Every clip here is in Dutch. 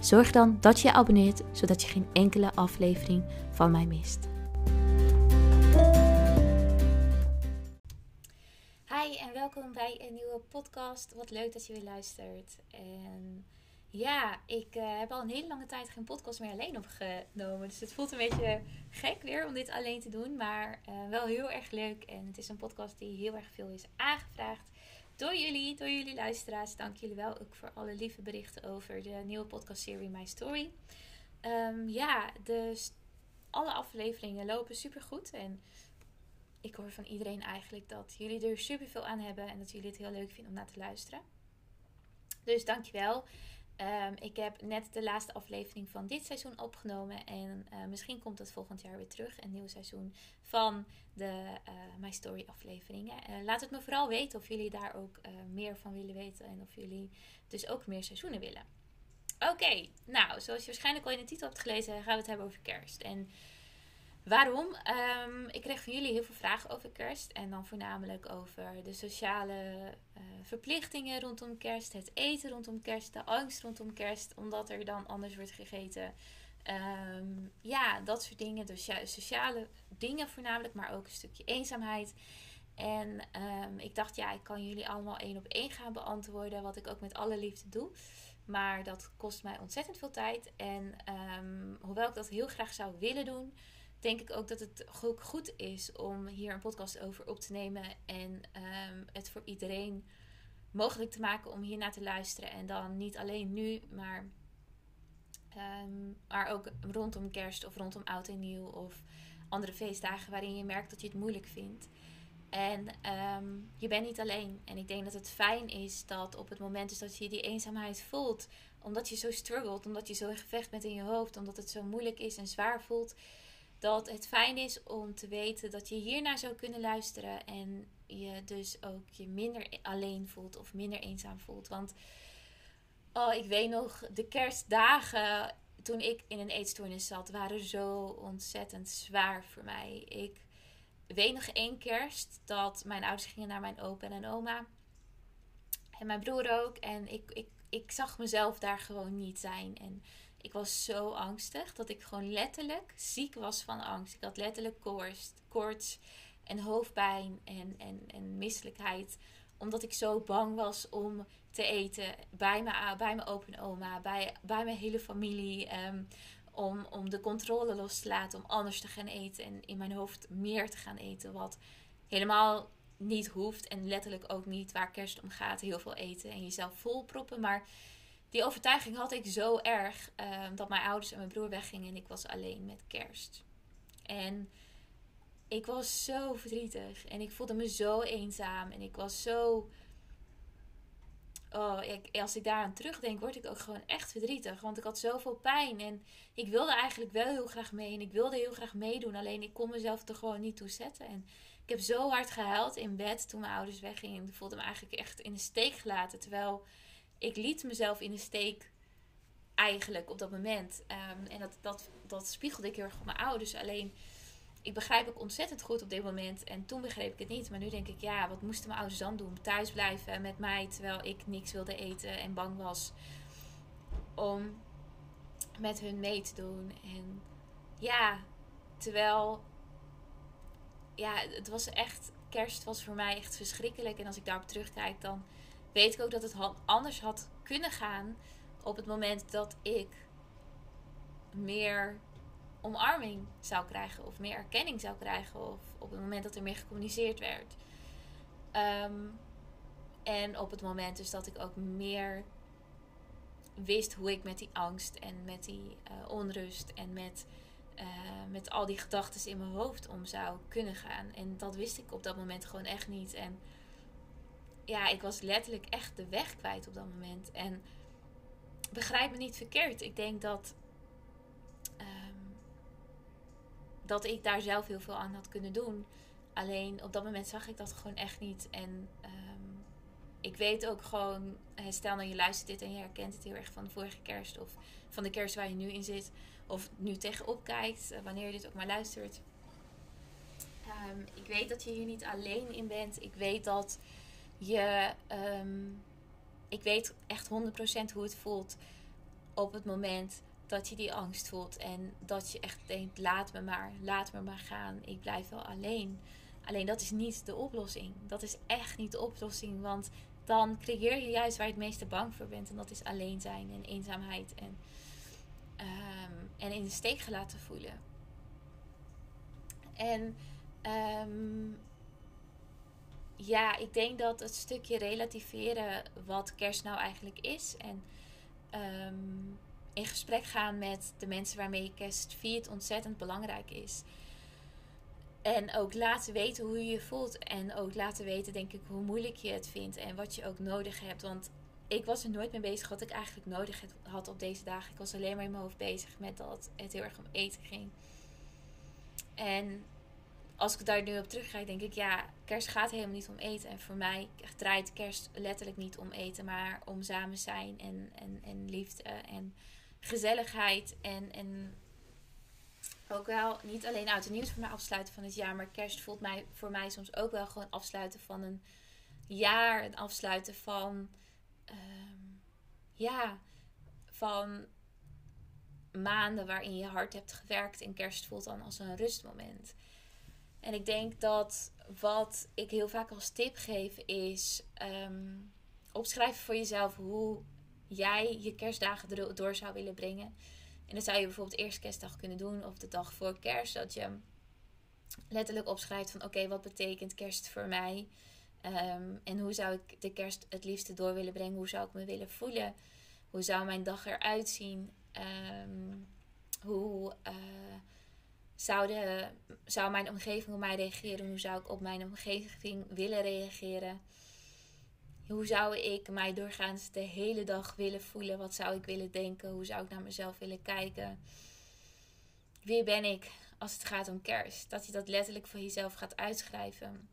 Zorg dan dat je je abonneert, zodat je geen enkele aflevering van mij mist. Hi en welkom bij een nieuwe podcast. Wat leuk dat je weer luistert. En ja, ik uh, heb al een hele lange tijd geen podcast meer alleen opgenomen. Dus het voelt een beetje gek weer om dit alleen te doen. Maar uh, wel heel erg leuk. En het is een podcast die heel erg veel is aangevraagd door jullie, door jullie luisteraars. Dank jullie wel ook voor alle lieve berichten over de nieuwe podcastserie My Story. Um, ja, dus alle afleveringen lopen super goed. En ik hoor van iedereen eigenlijk dat jullie er super veel aan hebben en dat jullie het heel leuk vinden om naar te luisteren. Dus dankjewel. Um, ik heb net de laatste aflevering van dit seizoen opgenomen. En uh, misschien komt het volgend jaar weer terug. Een nieuw seizoen van de uh, My Story afleveringen. Uh, laat het me vooral weten of jullie daar ook meer van willen weten. En of jullie dus ook meer seizoenen willen. Oké, nou, zoals je waarschijnlijk al in de titel hebt gelezen, gaan we het hebben over kerst. En Waarom? Um, ik kreeg van jullie heel veel vragen over kerst. En dan voornamelijk over de sociale uh, verplichtingen rondom kerst. Het eten rondom kerst. De angst rondom kerst. Omdat er dan anders wordt gegeten. Um, ja, dat soort dingen. Dus ja, sociale dingen voornamelijk. Maar ook een stukje eenzaamheid. En um, ik dacht, ja, ik kan jullie allemaal één op één gaan beantwoorden. Wat ik ook met alle liefde doe. Maar dat kost mij ontzettend veel tijd. En hoewel ik dat heel graag zou willen doen denk ik ook dat het ook goed is om hier een podcast over op te nemen. En um, het voor iedereen mogelijk te maken om hier naar te luisteren. En dan niet alleen nu, maar, um, maar ook rondom kerst of rondom oud en nieuw. Of andere feestdagen waarin je merkt dat je het moeilijk vindt. En um, je bent niet alleen. En ik denk dat het fijn is dat op het moment dus dat je die eenzaamheid voelt, omdat je zo struggelt, omdat je zo gevecht bent in je hoofd, omdat het zo moeilijk is en zwaar voelt, dat het fijn is om te weten dat je hiernaar zou kunnen luisteren en je dus ook je minder alleen voelt of minder eenzaam voelt. Want oh, ik weet nog, de kerstdagen toen ik in een eetstoornis zat, waren zo ontzettend zwaar voor mij. Ik weet nog één kerst dat mijn ouders gingen naar mijn opa en oma. En mijn broer ook. En ik, ik, ik zag mezelf daar gewoon niet zijn. En ik was zo angstig dat ik gewoon letterlijk ziek was van angst. Ik had letterlijk koorts, koorts en hoofdpijn en, en, en misselijkheid. Omdat ik zo bang was om te eten bij mijn, bij mijn open oma, bij, bij mijn hele familie. Ehm, om, om de controle los te laten, om anders te gaan eten. En in mijn hoofd meer te gaan eten. Wat helemaal niet hoeft. En letterlijk ook niet waar kerst om gaat. Heel veel eten en jezelf volproppen. Maar die overtuiging had ik zo erg ehm, dat mijn ouders en mijn broer weggingen en ik was alleen met kerst. En ik was zo verdrietig en ik voelde me zo eenzaam en ik was zo. Oh, ik, als ik daaraan terugdenk, word ik ook gewoon echt verdrietig. Want ik had zoveel pijn en ik wilde eigenlijk wel heel graag mee en ik wilde heel graag meedoen. Alleen ik kon mezelf er gewoon niet toe zetten. En ik heb zo hard gehuild in bed toen mijn ouders weggingen. Ik voelde me eigenlijk echt in de steek gelaten. Terwijl ik liet mezelf in de steek eigenlijk op dat moment. Ehm, en dat, dat, dat spiegelde ik heel erg op mijn ouders. Alleen, ik begrijp ook ontzettend goed op dit moment. En toen begreep ik het niet. Maar nu denk ik, ja, wat moesten mijn ouders dan doen? Thuis blijven met mij terwijl ik niks wilde eten en bang was om met hun mee te doen. En ja, terwijl, ja, het was echt, kerst was voor mij echt verschrikkelijk. En als ik daarop terugkijk, dan weet ik ook dat het anders had kunnen gaan op het moment dat ik meer omarming zou krijgen of meer erkenning zou krijgen of op het moment dat er meer gecommuniceerd werd. Ehm, en op het moment dus dat ik ook meer wist hoe ik met die angst en met die uh, onrust en met, uh, met al die gedachten in mijn hoofd om zou kunnen gaan. En dat wist ik op dat moment gewoon echt niet. En ja, ik was letterlijk echt de weg kwijt op dat moment. En begrijp me niet verkeerd. Ik denk dat dat ik daar zelf heel veel aan had kunnen doen. Alleen op dat moment zag ik dat gewoon echt niet. En ehm, ik weet ook gewoon, eh, stel nou je luistert dit en je herkent het heel erg van de vorige kerst of van de kerst waar je nu in zit. Of nu tegenop kijkt, eh, wanneer je dit ook maar luistert. Ehm, ik weet dat je hier niet alleen in bent. Ik weet dat je. Ehm, ik weet echt 100% hoe het voelt op het moment dat je die angst voelt. En dat je echt denkt: laat me maar, laat me maar gaan. Ik blijf wel alleen. Alleen dat is niet de oplossing. Dat is echt niet de oplossing. Want dan creëer je juist waar je het meeste bang voor bent. En dat is alleen zijn en eenzaamheid. En, um, en in de steek gelaten voelen. En um, ja, ik denk dat het stukje relativeren wat kerst nou eigenlijk is. En um, in gesprek gaan met de mensen waarmee je kerst viert ontzettend belangrijk is. En ook laten weten hoe je je voelt. En ook laten weten, denk ik, hoe moeilijk je het vindt. En wat je ook nodig hebt. Want ik was er nooit mee bezig wat ik eigenlijk nodig had op deze dagen. Ik was alleen maar in mijn hoofd bezig met dat het heel erg om eten ging. En als ik daar nu op terugkijk, denk ik, ja, kerst gaat helemaal niet om eten. En voor mij draait kerst letterlijk niet om eten, maar om samen zijn en, en, en liefde en gezelligheid. En, en ook wel niet alleen uit het nieuws voor mij afsluiten van het jaar, maar kerst voelt mij, voor mij soms ook wel gewoon afsluiten van een jaar. En afsluiten van, ehm, ja, van maanden waarin je hard hebt gewerkt. En kerst voelt dan als een rustmoment. En ik denk dat wat ik heel vaak als tip geef is um, opschrijven voor jezelf hoe jij je kerstdagen door zou willen brengen. En dat zou je bijvoorbeeld eerst kerstdag kunnen doen of de dag voor kerst. Dat je letterlijk opschrijft van oké, wat betekent kerst voor mij? Ehm, en hoe zou ik de kerst het liefste door willen brengen? Hoe zou ik me willen voelen? Hoe zou mijn dag eruit zien? Um, hoe uh, zou, de, zou mijn omgeving op mij reageren? Hoe zou ik op mijn omgeving willen reageren? Hoe zou ik mij doorgaans de hele dag willen voelen? Wat zou ik willen denken? Hoe zou ik naar mezelf willen kijken? Wie ben ik als het gaat om kerst? Dat je dat letterlijk voor jezelf gaat uitschrijven.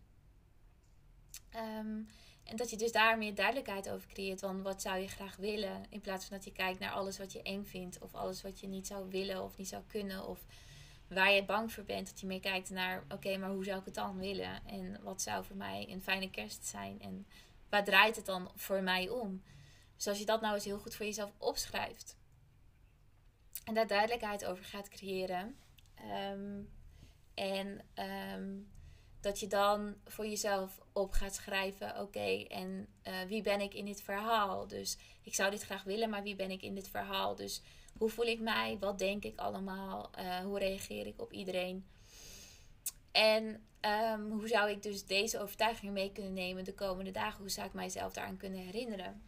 Ehm, en dat je dus daar meer duidelijkheid over creëert. van wat zou je graag willen? In plaats van dat je kijkt naar alles wat je eng vindt. Of alles wat je niet zou willen of niet zou kunnen. Of waar je bang voor bent. Dat je meer kijkt naar, oké, maar hoe zou ik het dan willen? En wat zou voor mij een fijne kerst zijn? En waar draait het dan voor mij om? Dus als je dat nou eens heel goed voor jezelf opschrijft. En daar duidelijkheid over gaat creëren. Ehm, en ehm, dat je dan voor jezelf op gaat schrijven: oké, en uh, wie ben ik in dit verhaal? Dus ik zou dit graag willen, maar wie ben ik in dit verhaal? Dus hoe voel ik mij? Wat denk ik allemaal? Uh, hoe reageer ik op iedereen? En um, hoe zou ik dus deze overtuiging mee kunnen nemen de komende dagen? Hoe zou ik mijzelf daaraan kunnen herinneren?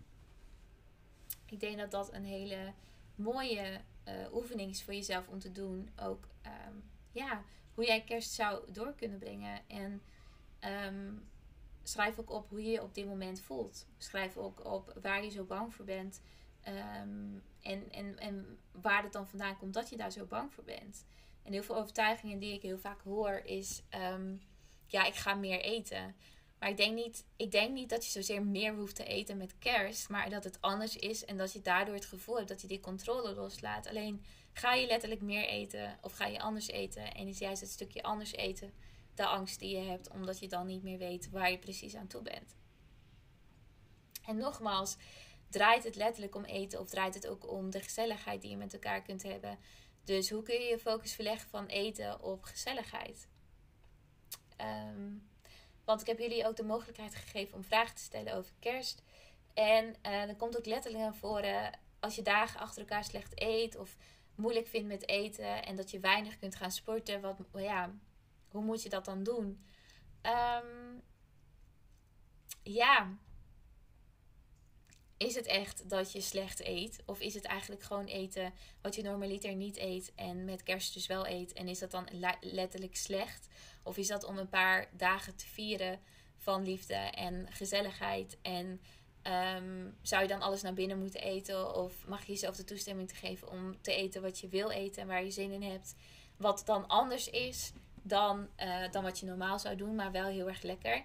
Ik denk dat dat een hele mooie uh, oefening is voor jezelf om te doen. Ook um, ja, hoe jij kerst zou door kunnen brengen. En um, schrijf ook op hoe je je op dit moment voelt. Schrijf ook op waar je zo bang voor bent. Um, en, en, en waar het dan vandaan komt dat je daar zo bang voor bent. En heel veel overtuigingen die ik heel vaak hoor is... Um, ja, ik ga meer eten. Maar ik denk, niet, ik denk niet dat je zozeer meer hoeft te eten met kerst. Maar dat het anders is en dat je daardoor het gevoel hebt dat je die controle loslaat. Alleen ga je letterlijk meer eten of ga je anders eten. En is juist het stukje anders eten de angst die je hebt. Omdat je dan niet meer weet waar je precies aan toe bent. En nogmaals, draait het letterlijk om eten of draait het ook om de gezelligheid die je met elkaar kunt hebben. Dus hoe kun je je focus verleggen van eten op gezelligheid? Um, want ik heb jullie ook de mogelijkheid gegeven om vragen te stellen over kerst. En uh, dan komt ook letterlijk naar voren als je dagen achter elkaar slecht eet of moeilijk vindt met eten en dat je weinig kunt gaan sporten. Wat, ja, hoe moet je dat dan doen? Um, ja, is het echt dat je slecht eet? Of is het eigenlijk gewoon eten wat je normaliter niet eet en met kerst dus wel eet? En is dat dan letterlijk slecht? Of is dat om een paar dagen te vieren van liefde en gezelligheid? En um, zou je dan alles naar binnen moeten eten? Of mag je jezelf de toestemming te geven om te eten wat je wil eten en waar je zin in hebt? Wat dan anders is dan, eh, dan wat je normaal zou doen, maar wel heel erg lekker.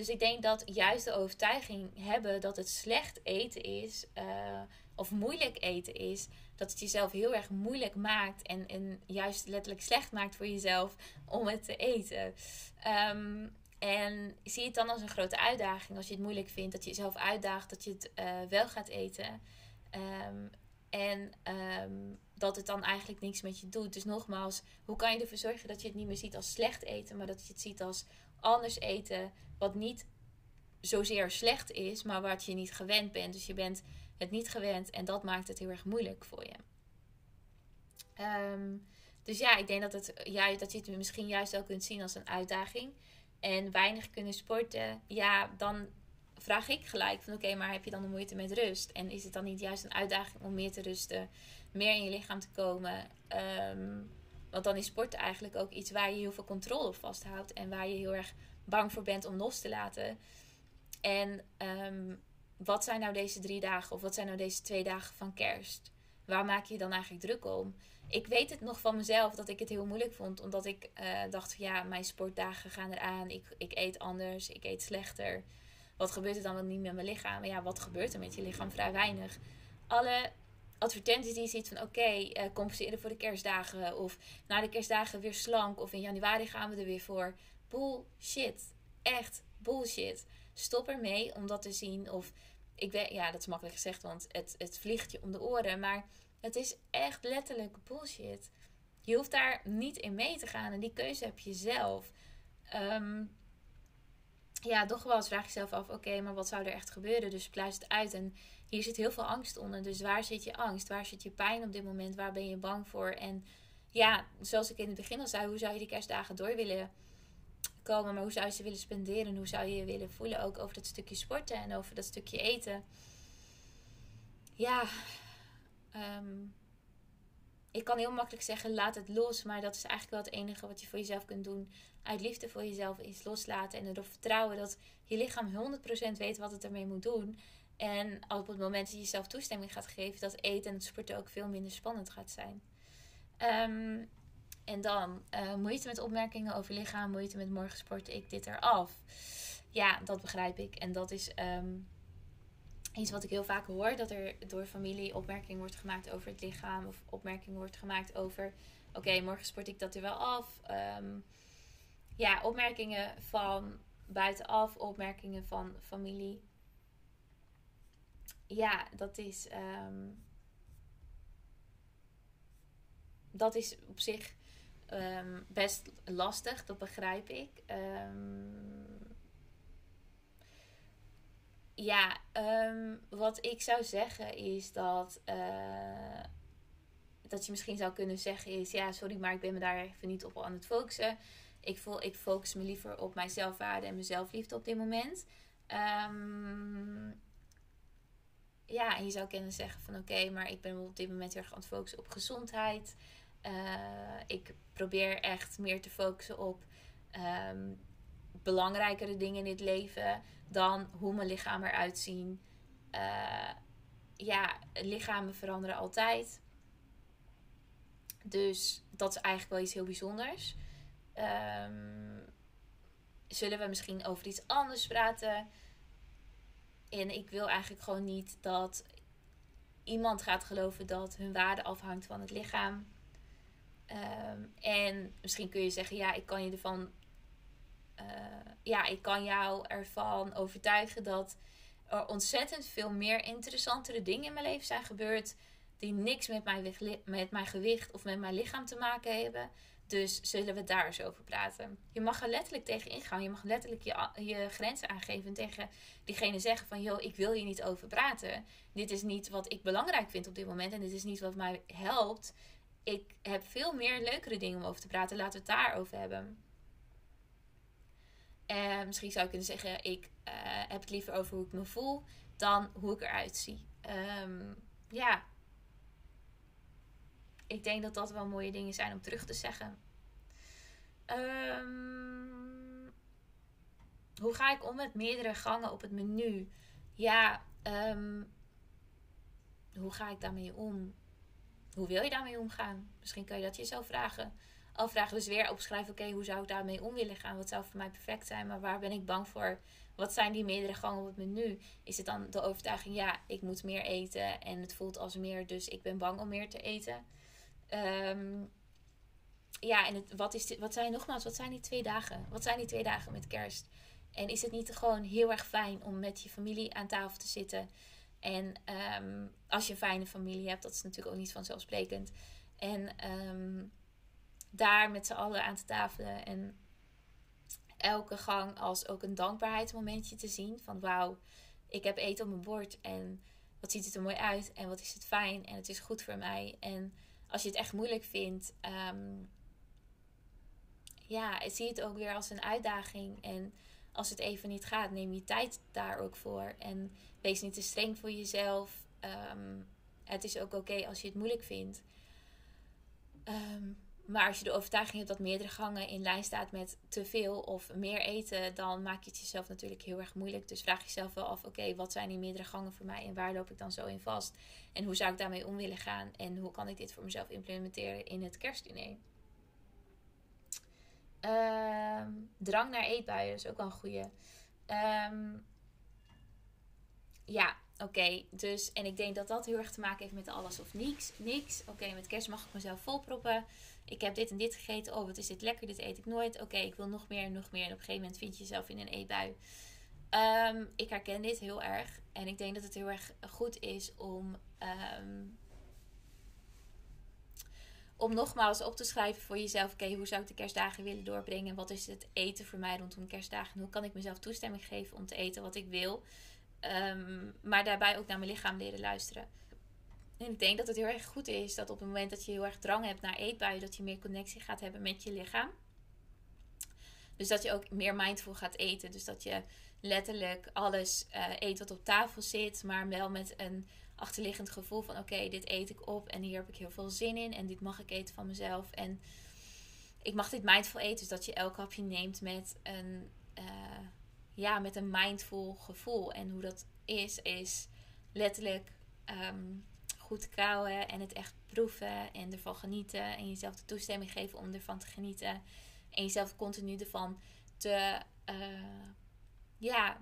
Dus ik denk dat juist de overtuiging hebben dat het slecht eten is, uh, of moeilijk eten is, dat het jezelf heel erg moeilijk maakt en, en juist letterlijk slecht maakt voor jezelf om het te eten. Ehm, en zie het dan als een grote uitdaging als je het moeilijk vindt, dat je jezelf uitdaagt dat je het uh, wel gaat eten. Ehm, en ehm, dat het dan eigenlijk niks met je doet. Dus nogmaals, hoe kan je ervoor zorgen dat je het niet meer ziet als slecht eten, maar dat je het ziet als anders eten, wat niet zozeer slecht is, maar wat je niet gewend bent. Dus je bent het niet gewend en dat maakt het heel erg moeilijk voor je. Ehm, dus ja, ik denk dat, het, ja, dat je het misschien juist wel kunt zien als een uitdaging. En weinig kunnen sporten, ja, dan vraag ik gelijk van oké, maar heb je dan een moeite met rust? En is het dan niet juist een uitdaging om meer te rusten, meer in je lichaam te komen? Ehm, want dan is sport eigenlijk ook iets waar je heel veel controle op vasthoudt en waar je heel erg bang voor bent om los te laten. En ehm, wat zijn nou deze drie dagen of wat zijn nou deze twee dagen van kerst? Waar maak je je dan eigenlijk druk om? Ik weet het nog van mezelf dat ik het heel moeilijk vond, omdat ik uh, dacht: ja, mijn sportdagen gaan eraan. Ik, ik eet anders, ik eet slechter. Wat gebeurt er dan wel niet met mijn lichaam? Ja, wat gebeurt er met je lichaam? Vrij weinig. Alle advertenties die je ziet van oké, okay, uh, compenseren voor de kerstdagen. Of na de kerstdagen weer slank. Of in januari gaan we er weer voor. Bullshit. Echt bullshit. Stop ermee om dat te zien. Of ik weet, ja, dat is makkelijk gezegd, want het, het vliegt je om de oren. Maar het is echt letterlijk bullshit. Je hoeft daar niet in mee te gaan. En die keuze heb je zelf. Um, ja, toch wel eens vraag je jezelf af: oké, maar wat zou er echt gebeuren? Dus pluis het uit. En hier zit heel veel angst onder. Dus waar zit je angst? Waar zit je pijn op dit moment? Waar ben je bang voor? En ja, zoals ik in het begin al zei, hoe zou je die kerstdagen door willen komen? Maar hoe zou je ze willen spenderen? Hoe zou je je willen voelen? Ook over dat stukje sporten en over dat stukje eten. Ja, um, ik kan heel makkelijk zeggen: laat het los. Maar dat is eigenlijk wel het enige wat je voor jezelf kunt doen. Uit liefde voor jezelf is loslaten. En erop vertrouwen dat je lichaam 100% weet wat het ermee moet doen. En op het moment dat je jezelf toestemming gaat geven, dat eten en sporten ook veel minder spannend gaat zijn. Um, en dan uh, moeite met opmerkingen over lichaam, moeite met morgen sport ik dit eraf. Ja, dat begrijp ik. En dat is um, iets wat ik heel vaak hoor: dat er door familie opmerking wordt gemaakt over het lichaam, of opmerking wordt gemaakt over: oké, morgen sport ik dat er wel af. Um, ja, opmerkingen van buitenaf, opmerkingen van familie. Ja, dat is. Um, dat is op zich um, best lastig, dat begrijp ik. Um, ja, wat ik zou zeggen is dat. Uh, dat je misschien zou kunnen zeggen is: ja, sorry, maar ik ben me daar even niet op aan het focussen. Ik, voel, ik focus me liever op mijn zelfwaarde en mijn zelfliefde op dit moment. Ja, en je zou kunnen zeggen van oké, maar ik ben op dit moment heel erg aan het focussen op gezondheid. Uh, ik probeer echt meer te focussen op um, belangrijkere dingen in dit leven dan hoe mijn lichaam eruit zien. Uh, ja, lichamen veranderen altijd. Dus dat is eigenlijk wel iets heel bijzonders. Um, zullen we misschien over iets anders praten? En ik wil eigenlijk gewoon niet dat iemand gaat geloven dat hun waarde afhangt van het lichaam. Um, en misschien kun je zeggen, ja, ik kan je ervan. Uh, ja, ik kan jou ervan overtuigen dat er ontzettend veel meer interessantere dingen in mijn leven zijn gebeurd. Die niks met mijn, met mijn gewicht of met mijn lichaam te maken hebben. Dus zullen we daar eens over praten. Je mag er letterlijk tegen ingaan. Je mag letterlijk je, je grenzen aangeven. En tegen diegene zeggen van... joh, ik wil hier niet over praten. Dit is niet wat ik belangrijk vind op dit moment. En dit is niet wat mij helpt. Ik heb veel meer leukere dingen om over te praten. Laten we het daarover hebben. En misschien zou ik kunnen zeggen... ik uh, heb het liever over hoe ik me voel... dan hoe ik eruit zie. Um, ja, ik denk dat dat wel mooie dingen zijn om terug te zeggen. Um, hoe ga ik om met meerdere gangen op het menu? Ja, um, hoe ga ik daarmee om? Hoe wil je daarmee omgaan? Misschien kan je dat jezelf vragen. afvragen. Dus weer opschrijven, oké, hoe zou ik daarmee om willen gaan? Wat zou voor mij perfect zijn? Maar waar ben ik bang voor? Wat zijn die meerdere gangen op het menu? Is het dan de overtuiging, ja, ik moet meer eten en het voelt als meer, dus ik ben bang om meer te eten? Ehm, ja, en het, wat, is dit, wat zijn nogmaals, wat zijn die twee dagen? Wat zijn die twee dagen met kerst? En is het niet gewoon heel erg fijn om met je familie aan tafel te zitten? En ehm, als je een fijne familie hebt, dat is natuurlijk ook niet vanzelfsprekend. En ehm, daar met z'n allen aan te tafelen en elke gang als ook een dankbaarheidsmomentje te zien. Van wauw, ik heb eten op mijn bord en wat ziet het er mooi uit en wat is het fijn en het is goed voor mij. En als je het echt moeilijk vindt, um, ja, zie het ook weer als een uitdaging. En als het even niet gaat, neem je tijd daar ook voor. En wees niet te streng voor jezelf. Ehm, het is ook oké als je het moeilijk vindt. Um, maar als je de overtuiging hebt dat meerdere gangen in lijn staat met te veel of meer eten, dan maak je het jezelf natuurlijk heel erg moeilijk. Dus vraag jezelf wel af: oké, wat zijn die meerdere gangen voor mij en waar loop ik dan zo in vast? En hoe zou ik daarmee om willen gaan? En hoe kan ik dit voor mezelf implementeren in het kerstdiner? Ehm, drang naar eetbuien is ook wel een goede. Ehm, ja, oké. dus, en ik denk dat dat heel erg te maken heeft met alles of niks. niks. Oké, met kerst mag ik mezelf volproppen ik heb dit en dit gegeten. Oh, wat is dit lekker. Dit eet ik nooit. Oké, ik wil nog meer en nog meer. En op een gegeven moment vind je jezelf in een eetbui. Um, ik herken dit heel erg. En ik denk dat het heel erg goed is om... Ehm, om nogmaals op te schrijven voor jezelf: oké, hoe zou ik de kerstdagen willen doorbrengen? Wat is het eten voor mij rondom kerstdagen? En hoe kan ik mezelf toestemming geven om te eten wat ik wil? Um, maar daarbij ook naar mijn lichaam leren luisteren. En ik denk dat het heel erg goed is dat op het moment dat je heel erg drang hebt naar eetbuien, dat je meer connectie gaat hebben met je lichaam. Dus dat je ook meer mindful gaat eten. Dus dat je letterlijk alles uh, eet wat op tafel zit, maar wel met een achterliggend gevoel van oké, dit eet ik op en hier heb ik heel veel zin in en dit mag ik eten van mezelf. En ik mag dit mindful eten, dus dat je elk hapje neemt met een, uh, ja, met een mindful gevoel. En hoe dat is, is letterlijk um, goed kauwen en het echt proeven en ervan genieten. En jezelf de toestemming geven om ervan te genieten. En jezelf continu ervan te, uh, ja,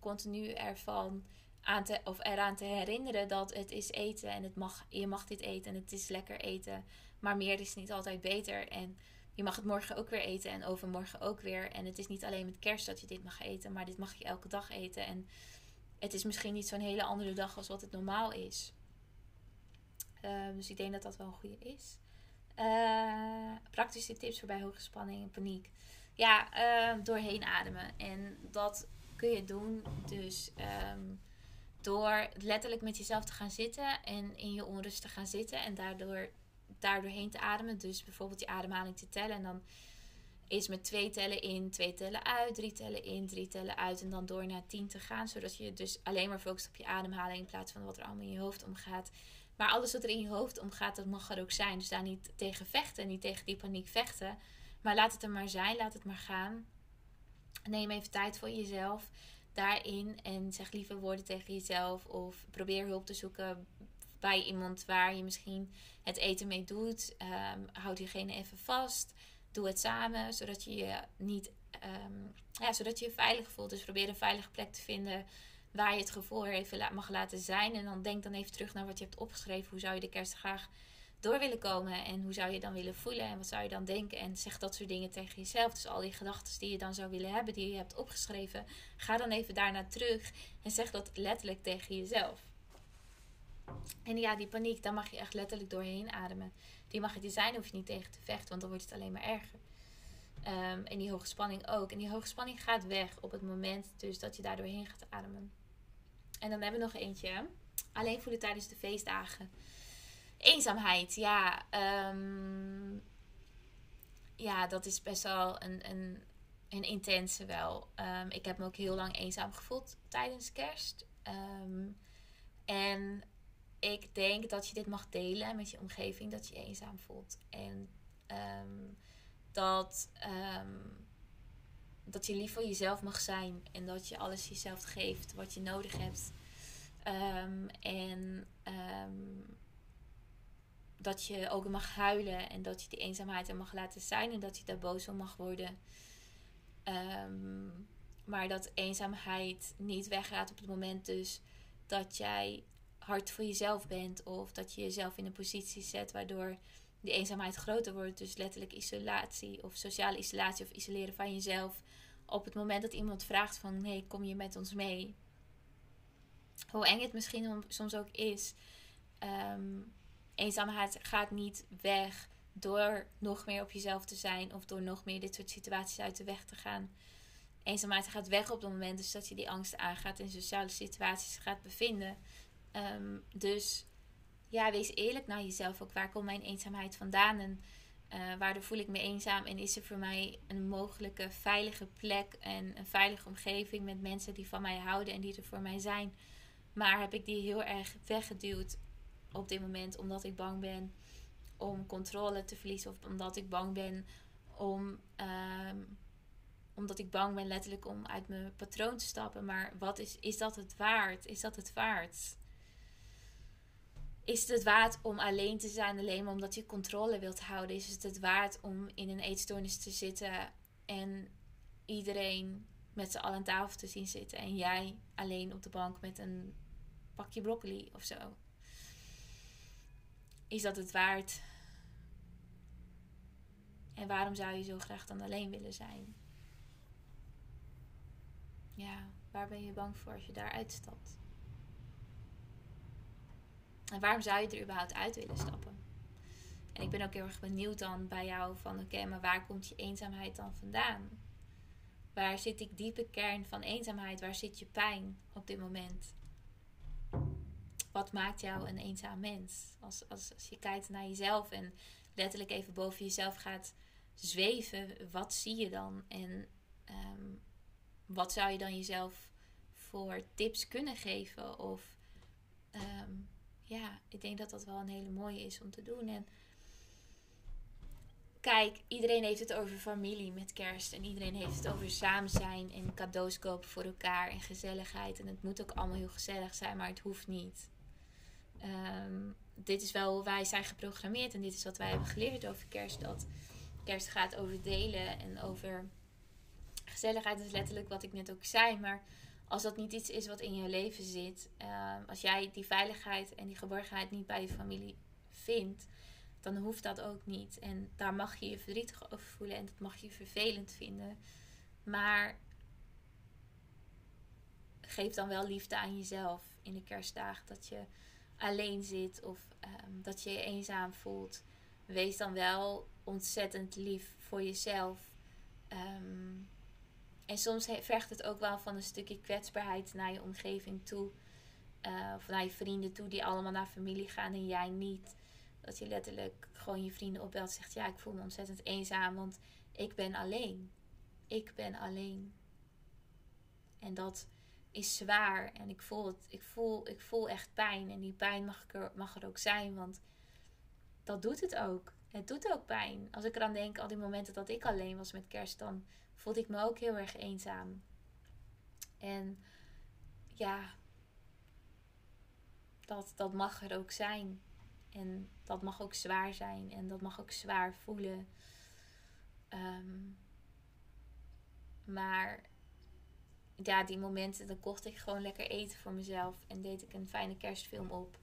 continu ervan aan te, of eraan te herinneren dat het is eten en het mag, je mag dit eten en het is lekker eten. Maar meer is niet altijd beter. En je mag het morgen ook weer eten en overmorgen ook weer. En het is niet alleen met kerst dat je dit mag eten, maar dit mag je elke dag eten. En het is misschien niet zo'n hele andere dag als wat het normaal is. Ehm, dus ik denk dat dat wel een goede is. Uh, praktische tips voor bij hoge spanning en paniek. Ja, uh, doorheen ademen. En dat kun je doen dus ehm, door letterlijk met jezelf te gaan zitten en in je onrust te gaan zitten en daardoor daardoorheen te ademen. Dus bijvoorbeeld je ademhaling te tellen en dan is met twee tellen in, twee tellen uit, drie tellen in, drie tellen uit en dan door naar tien te gaan. Zodat je dus alleen maar focust op je ademhaling in plaats van wat er allemaal in je hoofd omgaat. Maar alles wat er in je hoofd omgaat, dat mag er ook zijn. Dus daar niet tegen vechten, niet tegen die paniek vechten. Maar laat het er maar zijn, laat het maar gaan. Neem even tijd voor jezelf daarin en zeg lieve woorden tegen jezelf. Of probeer hulp te zoeken bij iemand waar je misschien het eten mee doet. Um, houd diegene even vast. Doe het samen, zodat je je niet, ehm, ja, zodat je je veilig voelt. Dus probeer een veilige plek te vinden waar je het gevoel even mag laten zijn. En dan denk dan even terug naar wat je hebt opgeschreven. Hoe zou je de kerst graag door willen komen? En hoe zou je dan willen voelen? En wat zou je dan denken? En zeg dat soort dingen tegen jezelf. Dus al die gedachten die je dan zou willen hebben, die je hebt opgeschreven. Ga dan even daarna terug en zeg dat letterlijk tegen jezelf. En ja, die paniek, daar mag je echt letterlijk doorheen ademen. Die mag je zijn, hoef je niet tegen te vechten, want dan wordt het alleen maar erger. Um, en die hoge spanning ook. En die hoge spanning gaat weg op het moment dus dat je daar doorheen gaat ademen. En dan hebben we nog eentje. Alleen voelen tijdens de feestdagen. Eenzaamheid, ja. Um, ja, dat is best wel een, een, een intense wel. Um, ik heb me ook heel lang eenzaam gevoeld tijdens kerst. Um, en ik denk dat je dit mag delen met je omgeving, dat je je eenzaam voelt. En dat dat je lief voor jezelf mag zijn en dat je alles jezelf geeft wat je nodig hebt. En dat je ook mag huilen en dat je die eenzaamheid er mag laten zijn en dat je daar boos om mag worden. Ehm, maar dat eenzaamheid niet weggaat op het moment dus dat jij hard voor jezelf bent of dat je jezelf in een positie zet waardoor die eenzaamheid groter wordt. Dus letterlijk isolatie of sociale isolatie of isoleren van jezelf. Op het moment dat iemand vraagt van hey, kom je met ons mee? Hoe eng het misschien soms ook is. Um, eenzaamheid gaat niet weg door nog meer op jezelf te zijn of door nog meer dit soort situaties uit de weg te gaan. Eenzaamheid gaat weg op het moment dus dat je die angst aangaat en sociale situaties gaat bevinden. Ehm, dus ja, wees eerlijk naar jezelf ook. Waar komt mijn eenzaamheid vandaan? En uh, waardoor voel ik me eenzaam? En is er voor mij een mogelijke veilige plek en een veilige omgeving met mensen die van mij houden en die er voor mij zijn? Maar heb ik die heel erg weggeduwd op dit moment omdat ik bang ben om controle te verliezen of omdat ik bang ben om. Ehm, omdat ik bang ben letterlijk om uit mijn patroon te stappen. Maar wat is, is dat het waard? Is dat het waard? Is het het waard om alleen te zijn, alleen maar omdat je controle wilt houden? Is het het waard om in een eetstoornis te zitten en iedereen met z'n allen aan tafel te zien zitten en jij alleen op de bank met een pakje broccoli of zo? Is dat het waard? En waarom zou je zo graag dan alleen willen zijn? Ja, waar ben je bang voor als je daar uitstapt? En waarom zou je er überhaupt uit willen stappen? En ik ben ook heel erg benieuwd dan bij jou van oké, maar waar komt je eenzaamheid dan vandaan? Waar zit die diepe kern van eenzaamheid? Waar zit je pijn op dit moment? Wat maakt jou een eenzaam mens? Als, als, als je kijkt naar jezelf en letterlijk even boven jezelf gaat zweven, wat zie je dan? En ehm, wat zou je dan jezelf voor tips kunnen geven? Of ehm, ja, ik denk dat dat wel een hele mooie is om te doen. En kijk, iedereen heeft het over familie met kerst. En iedereen heeft het over samen zijn en cadeaus kopen voor elkaar en gezelligheid. En het moet ook allemaal heel gezellig zijn, maar het hoeft niet. Ehm, dit is wel hoe wij zijn geprogrammeerd en dit is wat wij hebben geleerd over kerst. Dat kerst gaat over delen en over gezelligheid. is letterlijk wat ik net ook zei. Maar als dat niet iets is wat in je leven zit, ehm, als jij die veiligheid en die geborgenheid niet bij je familie vindt, dan hoeft dat ook niet. En daar mag je je verdrietig over voelen en dat mag je vervelend vinden. Maar geef dan wel liefde aan jezelf in de kerstdagen. Dat je alleen zit of ehm, dat je je eenzaam voelt. Wees dan wel ontzettend lief voor jezelf. Ehm, en soms vergt het ook wel van een stukje kwetsbaarheid naar je omgeving toe. Uh, of naar je vrienden toe die allemaal naar familie gaan en jij niet. Dat je letterlijk gewoon je vrienden opbelt en zegt: Ja, ik voel me ontzettend eenzaam, want ik ben alleen. Ik ben alleen. En dat is zwaar en ik voel het. Ik voel, ik voel echt pijn en die pijn mag er, mag ook zijn, want dat doet het ook. Het doet ook pijn. Als ik eraan denk, al die momenten dat ik alleen was met kerst, dan voelde ik me ook heel erg eenzaam. En ja, dat, dat mag er ook zijn. En dat mag ook zwaar zijn. En dat mag ook zwaar voelen. Ehm, maar ja, die momenten, dan kocht ik gewoon lekker eten voor mezelf. En deed ik een fijne kerstfilm op.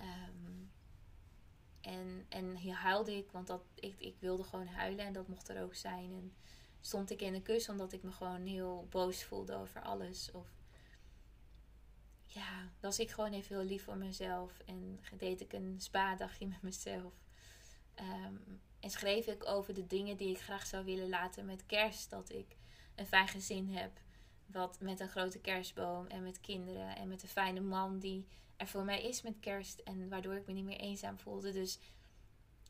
Um, en, en huilde ik, want dat, ik, ik wilde gewoon huilen en dat mocht er ook zijn. En stond ik in de kus omdat ik me gewoon heel boos voelde over alles. Of ja, was ik gewoon even heel lief voor mezelf. En deed ik een spa-dagje met mezelf. Ehm, en schreef ik over de dingen die ik graag zou willen laten met kerst. Dat ik een fijn gezin heb. Wat met een grote kerstboom en met kinderen. En met een fijne man die er voor mij is met kerst. En waardoor ik me niet meer eenzaam voelde. Dus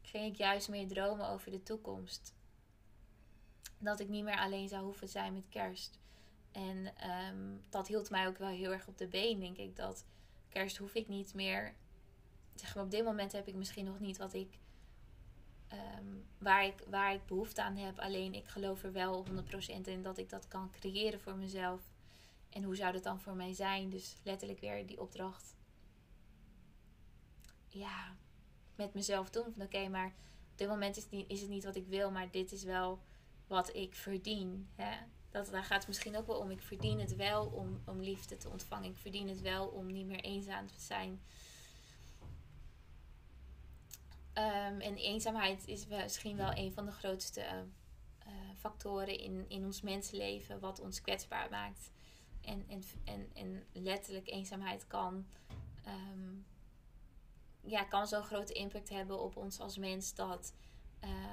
ging ik juist meer dromen over de toekomst. Dat ik niet meer alleen zou hoeven zijn met kerst. En ehm, dat hield mij ook wel heel erg op de been, denk ik. Dat kerst hoef ik niet meer. Zeg op dit moment heb ik misschien nog niet wat ik. Ehm, waar, ik, waar ik behoefte aan heb. Alleen ik geloof er wel 100% in dat ik dat kan creëren voor mezelf. En hoe zou dat dan voor mij zijn? Dus letterlijk weer die opdracht. Ja, met mezelf doen. Van oké, maar op dit moment is het, niet, is het niet wat ik wil, maar dit is wel wat ik verdien. Hè? Dat, daar gaat het misschien ook wel om. Ik verdien het wel om, om liefde te ontvangen. Ik verdien het wel om niet meer eenzaam te zijn. Ehm, en eenzaamheid is misschien wel een van de grootste uh, factoren in, in ons mensenleven, wat ons kwetsbaar maakt. En, en, en, en letterlijk eenzaamheid kan, um, ja, kan zo'n grote impact hebben op ons als mens dat,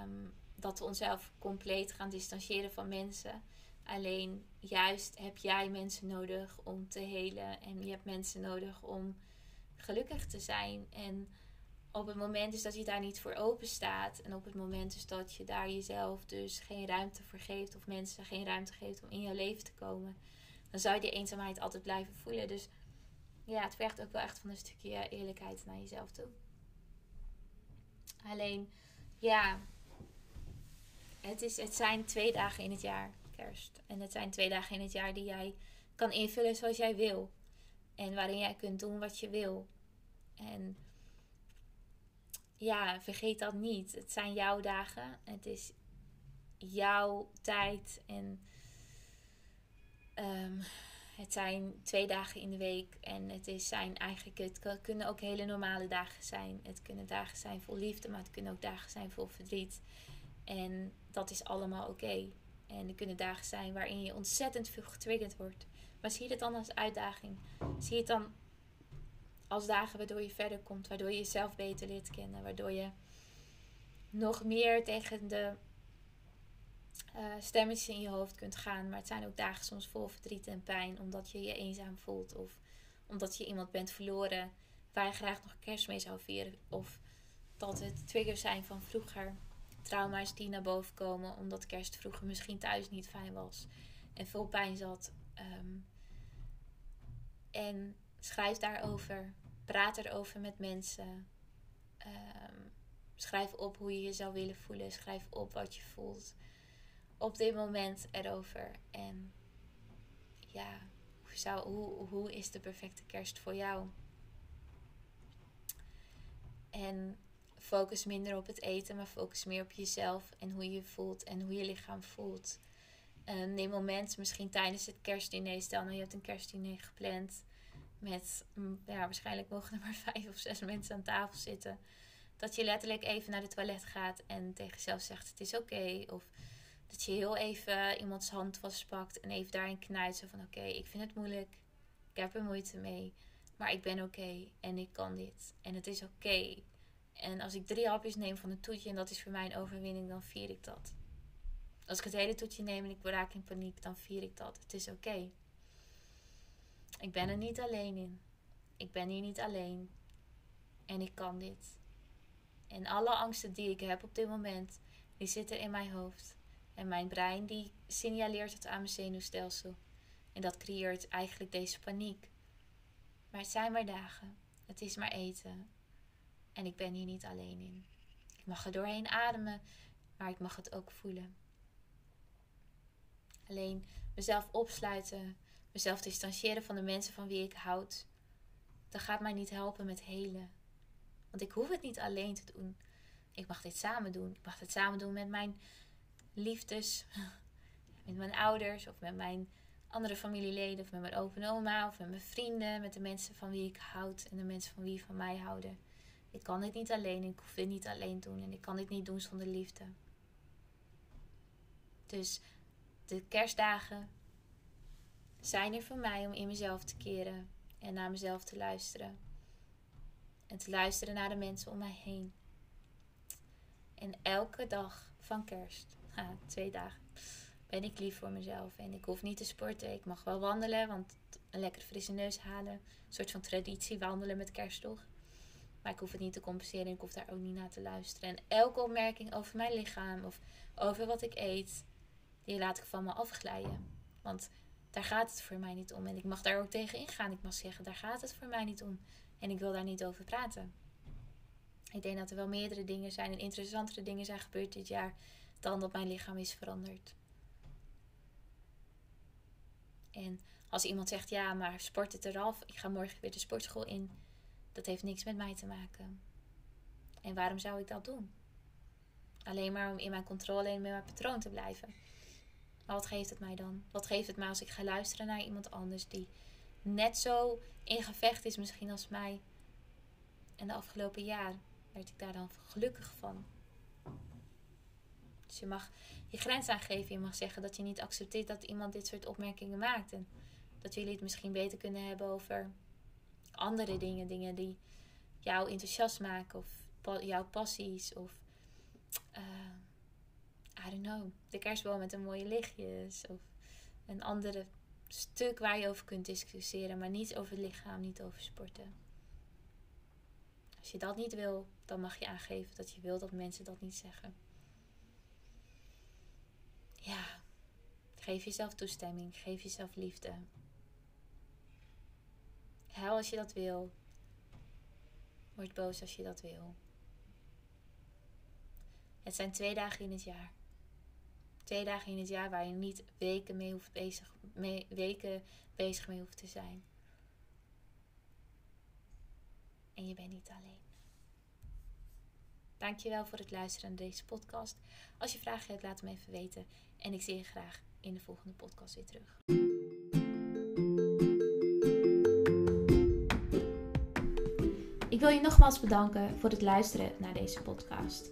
um, dat we onszelf compleet gaan distancieren van mensen. Alleen juist heb jij mensen nodig om te helen en je hebt mensen nodig om gelukkig te zijn. En op het moment is dat je daar niet voor open staat en op het moment is dat je daar jezelf dus geen ruimte voor geeft of mensen geen ruimte geeft om in jouw leven te komen, dan zou je die eenzaamheid altijd blijven voelen. Dus ja, het vergt ook wel echt van een stukje eerlijkheid naar jezelf toe. Alleen, ja, het, is, het zijn twee dagen in het jaar, kerst. En het zijn twee dagen in het jaar die jij kan invullen zoals jij wil. En waarin jij kunt doen wat je wil. En ja, vergeet dat niet. Het zijn jouw dagen. Het is jouw tijd. En um, het zijn twee dagen in de week. En het is zijn eigenlijk, het kunnen ook hele normale dagen zijn. Het kunnen dagen zijn vol liefde, maar het kunnen ook dagen zijn vol verdriet. En dat is allemaal oké. En er kunnen dagen zijn waarin je ontzettend veel getriggerd wordt. Maar zie je het dan als uitdaging? Zie je het dan als dagen waardoor je verder komt, waardoor je jezelf beter leert kennen, waardoor je nog meer tegen de uh, stemmetjes in je hoofd kunt gaan. Maar het zijn ook dagen soms vol verdriet en pijn, omdat je je eenzaam voelt of omdat je iemand bent verloren waar je graag nog kerst mee zou vieren. Of dat het triggers zijn van vroeger. Trauma's die naar boven komen omdat kerst vroeger misschien thuis niet fijn was en veel pijn zat. Um, en schrijf daarover. Praat erover met mensen. Um, schrijf op hoe je je zou willen voelen. Schrijf op wat je voelt. Op dit moment erover. En ja, hoe, zou, hoe, hoe is de perfecte kerst voor jou? En focus minder op het eten, maar focus meer op jezelf en hoe je je voelt en hoe je lichaam voelt. Uh, neem moment, misschien tijdens het kerstdiner, stel nou je hebt een kerstdiner gepland met, mm, ja, waarschijnlijk mogen er maar vijf of zes mensen aan tafel zitten. Dat je letterlijk even naar de toilet gaat en tegen jezelf zegt: Het is oké. Of dat je heel even iemands hand vastpakt en even daarin knijpt. Zo van: Oké, ik vind het moeilijk. Ik heb er moeite mee. Maar ik ben oké en ik kan dit. En het is oké. En als ik drie hapjes neem van een toetje en dat is voor mij een overwinning, dan vier ik dat. Als ik het hele toetje neem en ik raak in paniek, dan vier ik dat. Het is oké. Ik ben er niet alleen in. Ik ben hier niet alleen. En ik kan dit. En alle angsten die ik heb op dit moment, die zitten in mijn hoofd. En mijn brein die signaleert het aan mijn zenuwstelsel. En dat creëert eigenlijk deze paniek. Maar het zijn maar dagen. Het is maar eten. En ik ben hier niet alleen in. Ik mag er doorheen ademen, maar ik mag het ook voelen. Alleen mezelf opsluiten, mezelf distancieren van de mensen van wie ik houd, dat gaat mij niet helpen met helen. Want ik hoef het niet alleen te doen. Ik mag dit samen doen. Ik mag het samen doen met mijn liefdes, met mijn ouders of met mijn andere familieleden of met mijn open oma of met mijn vrienden, met de mensen van wie ik houd en de mensen van wie van mij houden. Ik kan dit niet alleen, ik hoef dit niet alleen doen en ik kan dit niet doen zonder liefde. Dus de kerstdagen zijn er voor mij om in mezelf te keren en naar mezelf te luisteren. En te luisteren naar de mensen om mij heen. En elke dag van kerst, twee dagen, ben ik lief voor mezelf. En ik hoef niet te sporten. Ik mag wel wandelen, want een lekker frisse neus halen. Een soort van traditie, wandelen met kerst? Maar ik hoef het niet te compenseren en ik hoef daar ook niet naar te luisteren. En elke opmerking over mijn lichaam of over wat ik eet, die laat ik van me afglijden. Want daar gaat het voor mij niet om. En ik mag daar ook tegen ingaan. Ik mag zeggen, daar gaat het voor mij niet om. En ik wil daar niet over praten. Ik denk dat er wel meerdere dingen zijn en interessantere dingen zijn gebeurd dit jaar dan dat mijn lichaam is veranderd. En als iemand zegt, ja, maar sport het eraf, ik ga morgen weer de sportschool in, dat heeft niks met mij te maken. En waarom zou ik dat doen? Alleen maar om in mijn controle en in mijn patroon te blijven. Maar wat geeft het mij dan? Wat geeft het mij als ik ga luisteren naar iemand anders die net zo in gevecht is misschien als mij? En de afgelopen jaar werd ik daar dan gelukkig van. Dus je mag je grens aangeven. Je mag zeggen dat je niet accepteert dat iemand dit soort opmerkingen maakt. En dat jullie het misschien beter kunnen hebben over andere dingen. Dingen die jou enthousiast maken. Of jouw passies. Of uh, I don't know. De kerstboom met een mooie lichtjes. Of een andere stuk waar je over kunt discussiëren. Maar niet over het lichaam, niet over sporten. Als je dat niet wil, dan mag je aangeven dat je wil dat mensen dat niet zeggen. Ja, geef jezelf toestemming, geef jezelf liefde. Huil als je dat wil. Word boos als je dat wil. Het zijn twee dagen in het jaar. Twee dagen in het jaar waar je niet weken mee hoeft bezig, mee, weken bezig mee hoeft te zijn. En je bent niet alleen. Dankjewel voor het luisteren naar deze podcast. Als je vragen hebt, laat me even weten. En ik zie je graag in de volgende podcast weer terug. Ik wil je nogmaals bedanken voor het luisteren naar deze podcast.